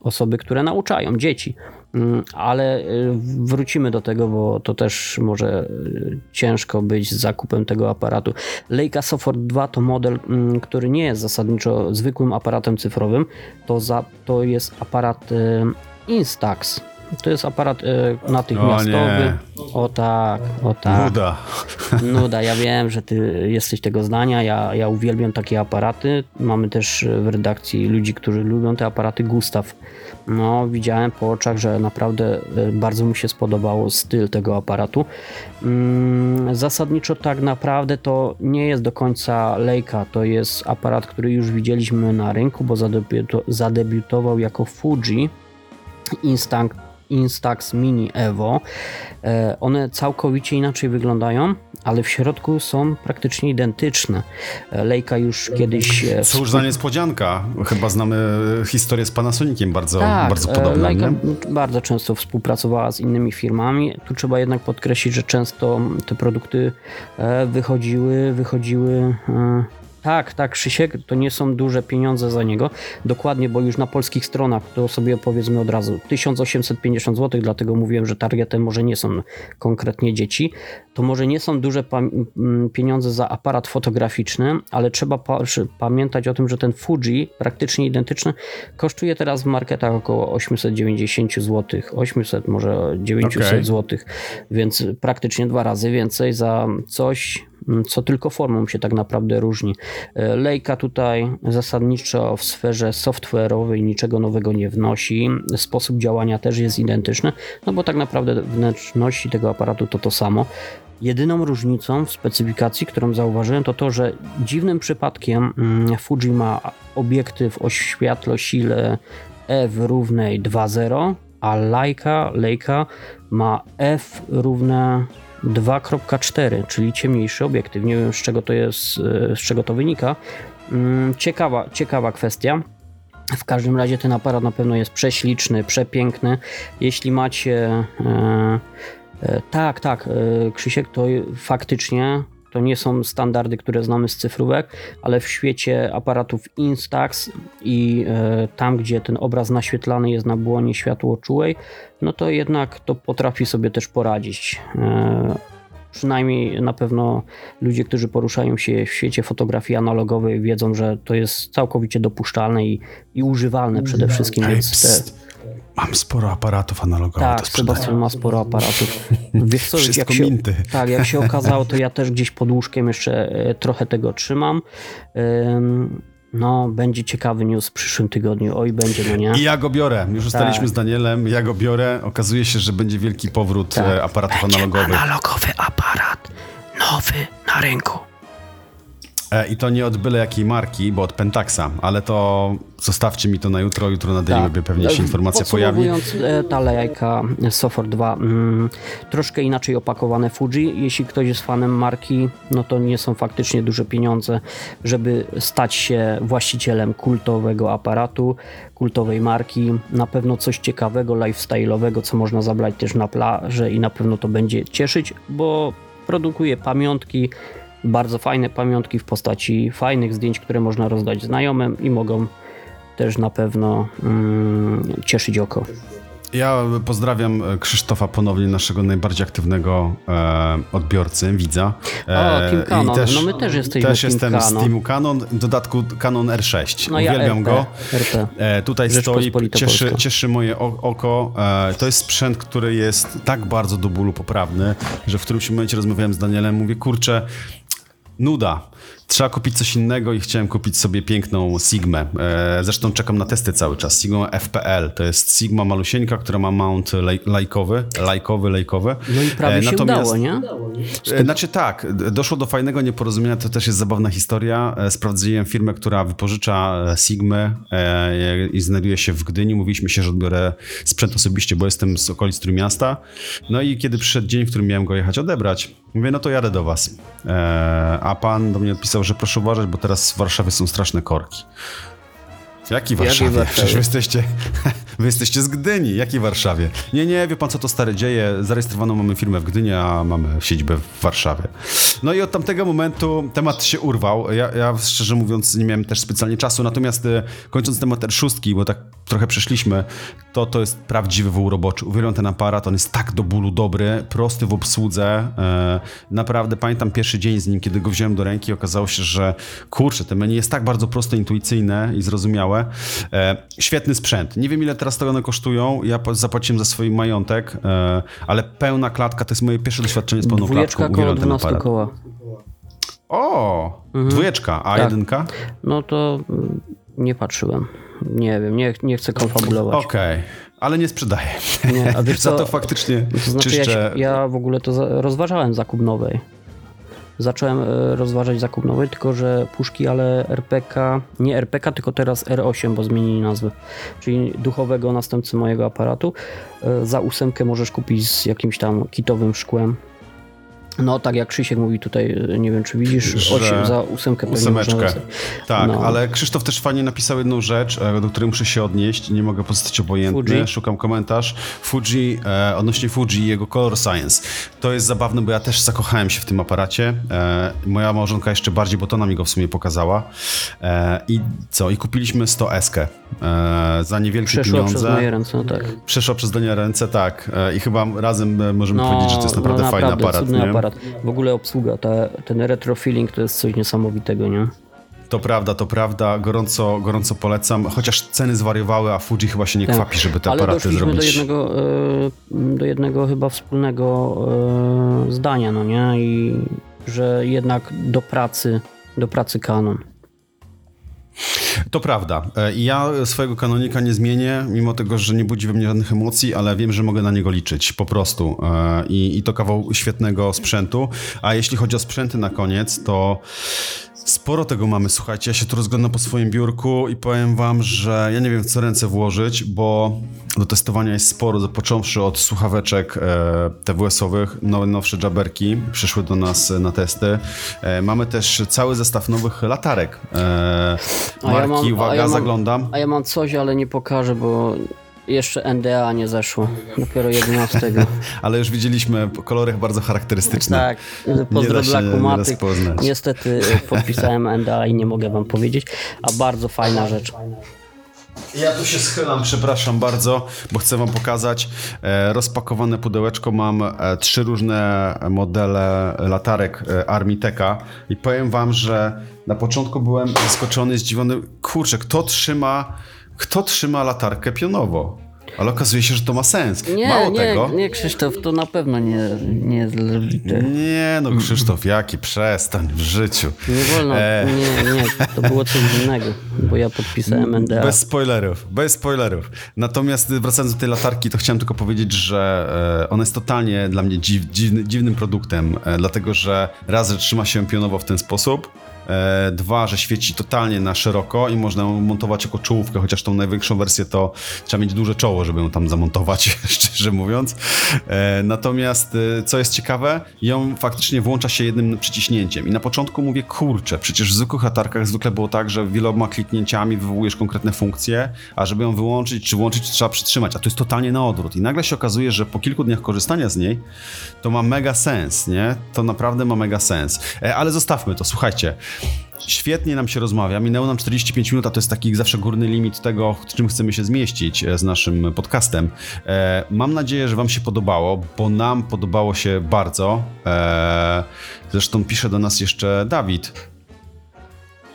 osoby, które nauczają dzieci. Mm, Ale y, wrócimy do tego, bo to też może y, ciężko być z zakupem tego aparatu. Leica Software 2 to model, mm, który nie jest zasadniczo zwykłym aparatem cyfrowym. To, za, to jest aparat y, Instax. To jest aparat natychmiastowy. O tak, o tak. Nuda. Nuda, ja wiem, że ty jesteś tego zdania. Ja, ja uwielbiam takie aparaty. Mamy też w redakcji ludzi, którzy lubią te aparaty. Gustaw. No, widziałem po oczach, że naprawdę e, bardzo mu się spodobało styl tego aparatu. Mm, Zasadniczo tak naprawdę to nie jest do końca Leica. To jest aparat, który już widzieliśmy na rynku, bo zadebiuto- zadebiutował jako Fuji. Instax Mini Evo. E, One całkowicie inaczej wyglądają, ale w środku są praktycznie identyczne. E, Leica już kiedyś. e, Cóż za niespodzianka. Chyba znamy historię z Panasoniciem bardzo, tak, bardzo e, podobną. Nie? bardzo często współpracowała z innymi firmami. Tu trzeba jednak podkreślić, że często te produkty e, wychodziły, wychodziły. Tak, tak, Krzysiek, to nie są duże pieniądze za niego. Dokładnie, bo już na polskich stronach, to sobie powiedzmy od razu, 1850 zł, dlatego mówiłem, że targetem może nie są konkretnie dzieci. To może nie są duże pieniądze za aparat fotograficzny, ale trzeba pa- pamiętać o tym, że ten Fuji, praktycznie identyczny, kosztuje teraz w marketach około 890 zł, 800, może 900 Okej. zł, więc praktycznie dwa razy więcej za coś, co tylko formą się tak naprawdę różni. E, Leica tutaj zasadniczo w sferze software'owej niczego nowego nie wnosi. Sposób działania też jest identyczny, no bo tak naprawdę wnętrzności tego aparatu to to samo. Jedyną różnicą w specyfikacji, którą zauważyłem, to to, że dziwnym przypadkiem mm, Fuji ma obiektyw o światłosile f równej 2.0, a Leica, Leica ma f równe 2.4, czyli ciemniejszy obiektyw. Nie wiem z czego to jest, e, z czego to wynika. Mm, Ciekawa, ciekawa kwestia. W każdym razie ten aparat na pewno jest prześliczny, przepiękny. Jeśli macie. E, e, tak, tak, e, Krzysiek, to faktycznie to nie są standardy, które znamy z cyfrówek, ale w świecie aparatów Instax i e, tam, gdzie ten obraz naświetlany jest na błonie światłoczułej, no to jednak to potrafi sobie też poradzić. E, przynajmniej na pewno ludzie, którzy poruszają się w świecie fotografii analogowej wiedzą, że to jest całkowicie dopuszczalne i, i używalne przede wszystkim. Więc te. Mam sporo aparatów analogowych tak. Sebastian ma sporo aparatów. Wiesz co, Wszystko jak się, minty. tak, jak się okazało, to ja też gdzieś pod łóżkiem jeszcze e, trochę tego trzymam. Ym, No, będzie ciekawy news w przyszłym tygodniu. Oj, będzie, no nie? I ja go biorę. Już ustaliliśmy Tak. z Danielem, ja go biorę. Okazuje się, że będzie wielki powrót Tak. e, aparatów analogowych. Analogowy aparat, nowy na rynku. E, I to nie od byle jakiej marki, bo od Pentaxa, ale to zostawcie mi to na jutro. Jutro na Daily Webie pewnie się informacja pojawi. E, ta lejka Sofor 2, mm, troszkę inaczej opakowane Fuji. Jeśli ktoś jest fanem marki, no to nie są faktycznie duże pieniądze, żeby stać się właścicielem kultowego aparatu, kultowej marki. Na pewno coś ciekawego, lifestyle'owego, co można zabrać też na plażę i na pewno to będzie cieszyć, bo produkuje pamiątki, bardzo fajne pamiątki w postaci fajnych zdjęć, które można rozdać znajomym i mogą też na pewno mm, cieszyć oko. Ja pozdrawiam e, Krzysztofa ponownie, naszego najbardziej aktywnego e, odbiorcy, widza. E, O, Team Canon. No my też jesteśmy Też Team jestem z Canon. Teamu Canon, w dodatku Canon R6. No ja Uwielbiam RP, go. RP. E, tutaj stoi, cieszy, cieszy moje oko. E, to jest sprzęt, który jest tak bardzo do bólu poprawny, że w którymś momencie rozmawiałem z Danielem, mówię, kurczę, nuda. Trzeba kupić coś innego i chciałem kupić sobie piękną Sigmę. E, zresztą czekam na testy cały czas. Sigma FPL. To jest Sigma malusieńka, która ma mount laj, lajkowy, lajkowy, lejkowy. No i prawie E, się natomiast- udało, nie? E, Znaczy tak, doszło do fajnego nieporozumienia, to też jest zabawna historia. Sprawdziłem firmę, która wypożycza Sigmy i znajduje się w Gdyni. Mówiliśmy się, że odbiorę sprzęt osobiście, bo jestem z okolic Trójmiasta. No i kiedy przyszedł dzień, w którym miałem go jechać odebrać, mówię, no to jadę do was. A pan do mnie odpisał, że proszę uważać, bo teraz w Warszawie są straszne korki. W jakiej Warszawie? Warszawie? Przecież wy jesteście, wy jesteście z Gdyni. Jakiej Warszawie? Nie, nie, wie pan co to stare dzieje. Zarejestrowaną mamy firmę w Gdyni, a mamy siedzibę w Warszawie. No i od tamtego momentu temat się urwał. Ja, ja szczerze mówiąc nie miałem też specjalnie czasu, natomiast e, kończąc temat R6, bo tak trochę przeszliśmy, to to jest prawdziwy wół roboczy. Uwielbiam ten aparat, on jest tak do bólu dobry, prosty w obsłudze. E, naprawdę pamiętam pierwszy dzień z nim, kiedy go wziąłem do ręki, okazało się, że kurczę, te menu jest tak bardzo proste, intuicyjne i zrozumiałe. E, świetny sprzęt. Nie wiem ile teraz to one kosztują, ja zapłaciłem za swój majątek, e, ale pełna klatka, to jest moje pierwsze doświadczenie z pełną Dwójeczka klatką. Uwielbiam ten 12 aparat. koła. O, dwójeczka, a Tak. jedynka? No to mm, nie patrzyłem. Nie wiem, nie, nie chcę konfabulować. Okej, ale nie sprzedaję. Nie, a wiesz Za to faktycznie To znaczy ja, czyszczę. się, ja w ogóle to rozważałem zakup nowej. Zacząłem e, rozważać zakup nowej, tylko że puszki, ale RPK, nie RPK, tylko teraz R8, bo zmienili nazwę, czyli duchowego następcy mojego aparatu. E, Za ósemkę możesz kupić z jakimś tam kitowym szkłem. No tak jak Krzysiek mówi tutaj, nie wiem czy widzisz, Że osiem, za ósemkę Ósemeczkę. Tak, No. ale Krzysztof też fajnie napisał jedną rzecz, e, do której muszę się odnieść. Nie mogę pozostać obojętny. Fuji? Szukam komentarz. Fuji, e, odnośnie Fuji i jego Color Science. To jest zabawne, bo ja też zakochałem się w tym aparacie. E, moja małżonka jeszcze bardziej, bo to nam go w sumie pokazała. E, I co? I kupiliśmy 100 eskę e, za niewielkie Przeszła przez pieniądze. moje ręce, no tak. Przeszła przez Dania ręce, tak. E, I chyba razem możemy powiedzieć, że to jest naprawdę, fajny aparat. Aparat. W ogóle obsługa, ta, ten retro feeling to jest coś niesamowitego, nie? To prawda, to prawda. Gorąco, gorąco polecam. Chociaż ceny zwariowały, a Fuji chyba się nie Tak. kwapi, żeby te Ale aparaty zrobić. do jednego, e, do jednego chyba wspólnego e, zdania, no nie? I że jednak do pracy, do pracy kanon. To prawda. E, ja swojego kanonika nie zmienię, mimo tego, że nie budzi we mnie żadnych emocji, ale wiem, że mogę na niego liczyć po prostu. E, I, i to kawał świetnego sprzętu. A jeśli chodzi o sprzęty na koniec, to sporo tego mamy. Słuchajcie, ja się tu rozglądam po swoim biurku i powiem wam, że ja nie wiem, w co ręce włożyć, bo do testowania jest sporo, począwszy od słuchaweczek e, TWS-owych, nowe, nowsze jabberki przyszły do nas na testy. E, mamy też cały zestaw nowych latarek. E, A ja marki, mam- uwaga, ja mam- zaglądam. A ja mam coś, ale nie pokażę, bo jeszcze NDA nie zeszło. Dopiero 11. Ale już widzieliśmy po kolorach bardzo charakterystyczne. tak, pozdro dla rozpoznać. Niestety podpisałem NDA i nie mogę wam powiedzieć, a bardzo fajna rzecz. Ja tu się schylam, przepraszam bardzo, bo chcę wam pokazać. E, rozpakowane pudełeczko mam e, trzy różne modele latarek e, Armiteka i powiem wam, że na początku byłem zaskoczony, zdziwiony. Kurczę, kto trzyma, kto trzyma latarkę pionowo? Ale okazuje się, że to ma sens. Nie, Mało nie, tego. nie Krzysztof, to na pewno nie, nie jest lewite. Nie, no Krzysztof, jaki przestań w życiu. Nie wolno, E. nie, nie, to było coś innego, bo ja podpisałem NDA. Bez spoilerów, bez spoilerów. Natomiast wracając do tej latarki, to chciałem tylko powiedzieć, że e, ona jest totalnie dla mnie dziw, dziwny, dziwnym produktem, e, dlatego że raz, że trzyma się pionowo w ten sposób, e, dwa, że świeci totalnie na szeroko i można ją montować jako czołówkę, chociaż tą największą wersję to trzeba mieć duże czoło, żeby ją tam zamontować, szczerze mówiąc. E, natomiast e, co jest ciekawe, ją faktycznie włącza się jednym przyciśnięciem i na początku mówię, kurczę, przecież w zwykłych latarkach zwykle było tak, że wieloma kliknięciami wywołujesz konkretne funkcje, a żeby ją wyłączyć czy włączyć, trzeba przytrzymać, a to jest totalnie na odwrót i nagle się okazuje, że po kilku dniach korzystania z niej, to ma mega sens, nie? To naprawdę ma mega sens. Ale zostawmy to, słuchajcie. Świetnie nam się rozmawia. Minęło nam 45 minut, a to jest taki zawsze górny limit tego, w czym chcemy się zmieścić e, z naszym podcastem. E, mam nadzieję, że Wam się podobało, bo nam podobało się bardzo. E, zresztą pisze do nas jeszcze Dawid.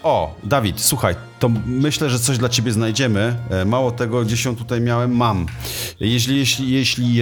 O, Dawid, słuchaj, to myślę, że coś dla ciebie znajdziemy. E, Mało tego, gdzieś ją tutaj miałem, mam. Jeśli, jeśli, jeśli,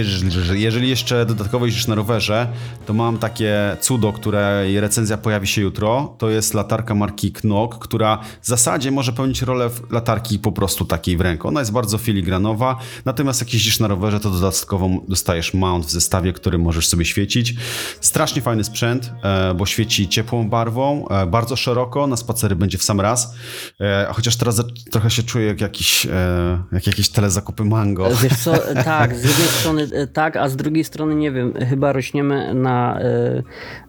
jeżeli, jeszcze dodatkowo jeździsz na rowerze, to mam takie cudo, której recenzja pojawi się jutro. To jest latarka marki Knock, która w zasadzie może pełnić rolę latarki po prostu takiej w ręku. Ona jest bardzo filigranowa, natomiast jak jeździsz na rowerze, to dodatkowo dostajesz mount w zestawie, który możesz sobie świecić. Strasznie fajny sprzęt, e, bo świeci ciepłą barwą, e, bardzo szeroko, na spacery będzie w sam raz. E, Chociaż teraz trochę się czuję jak jakiś, e, jak jakieś telezakupy mango. Wiesz co, tak, z jednej strony e, tak, a z drugiej strony nie wiem, chyba rośniemy na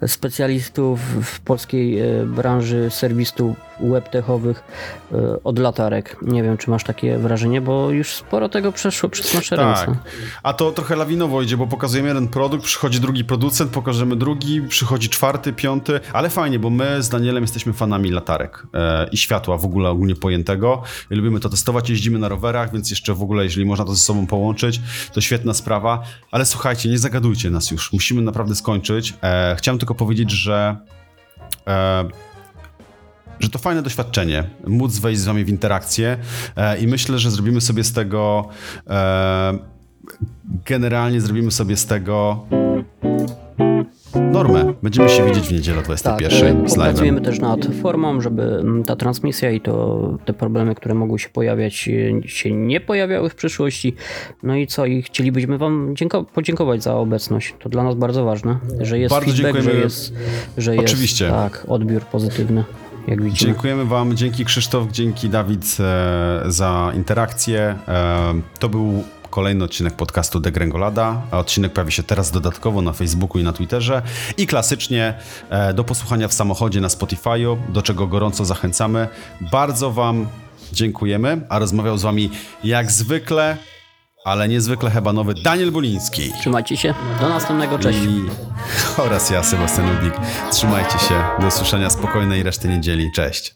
e, specjalistów w polskiej e, branży serwisów webtechowych e, od latarek. Nie wiem, czy masz takie wrażenie, bo już sporo tego przeszło przez nasze Tak. ręce. A to trochę lawinowo idzie, bo pokazujemy jeden produkt, przychodzi drugi producent, pokażemy drugi, przychodzi czwarty, piąty, ale fajnie, bo my z Danielem jesteśmy fanami latarek e, i światła w ogóle ogólnie pojętego. Lubimy to testować, jeździmy na rowerach, więc jeszcze w ogóle, jeżeli można to ze sobą połączyć, to świetna sprawa. Ale słuchajcie, nie zagadujcie nas już, musimy naprawdę skończyć. E, chciałem tylko powiedzieć, że e, że to fajne doświadczenie, móc wejść z wami w interakcję e, i myślę, że zrobimy sobie z tego e, generalnie zrobimy sobie z tego normę. Będziemy się widzieć w niedzielę Tak, 21 e, z live'em. pracujemy też nad formą, żeby ta transmisja i to te problemy, które mogły się pojawiać, e, się nie pojawiały w przyszłości. No i co? I chcielibyśmy Wam dzięko- podziękować za obecność. To dla nas bardzo ważne, że jest Bardzo feedback, że dziękujemy. jest, że jest Oczywiście. tak, odbiór pozytywny, jak. Dziękujemy Wam, dzięki Krzysztof, dzięki Dawid e, za interakcję. E, to był kolejny odcinek podcastu Degrengolada, a odcinek pojawi się teraz dodatkowo na Facebooku i na Twitterze i klasycznie e, do posłuchania w samochodzie na Spotify'u, do czego gorąco zachęcamy. Bardzo Wam dziękujemy, a rozmawiał z Wami jak zwykle, ale niezwykle hebanowy Daniel Buliński. Trzymajcie się. Do następnego. Cześć. I... Oraz ja, Sebastian Ludwik. Trzymajcie się. Do usłyszenia spokojnej reszty niedzieli. Cześć.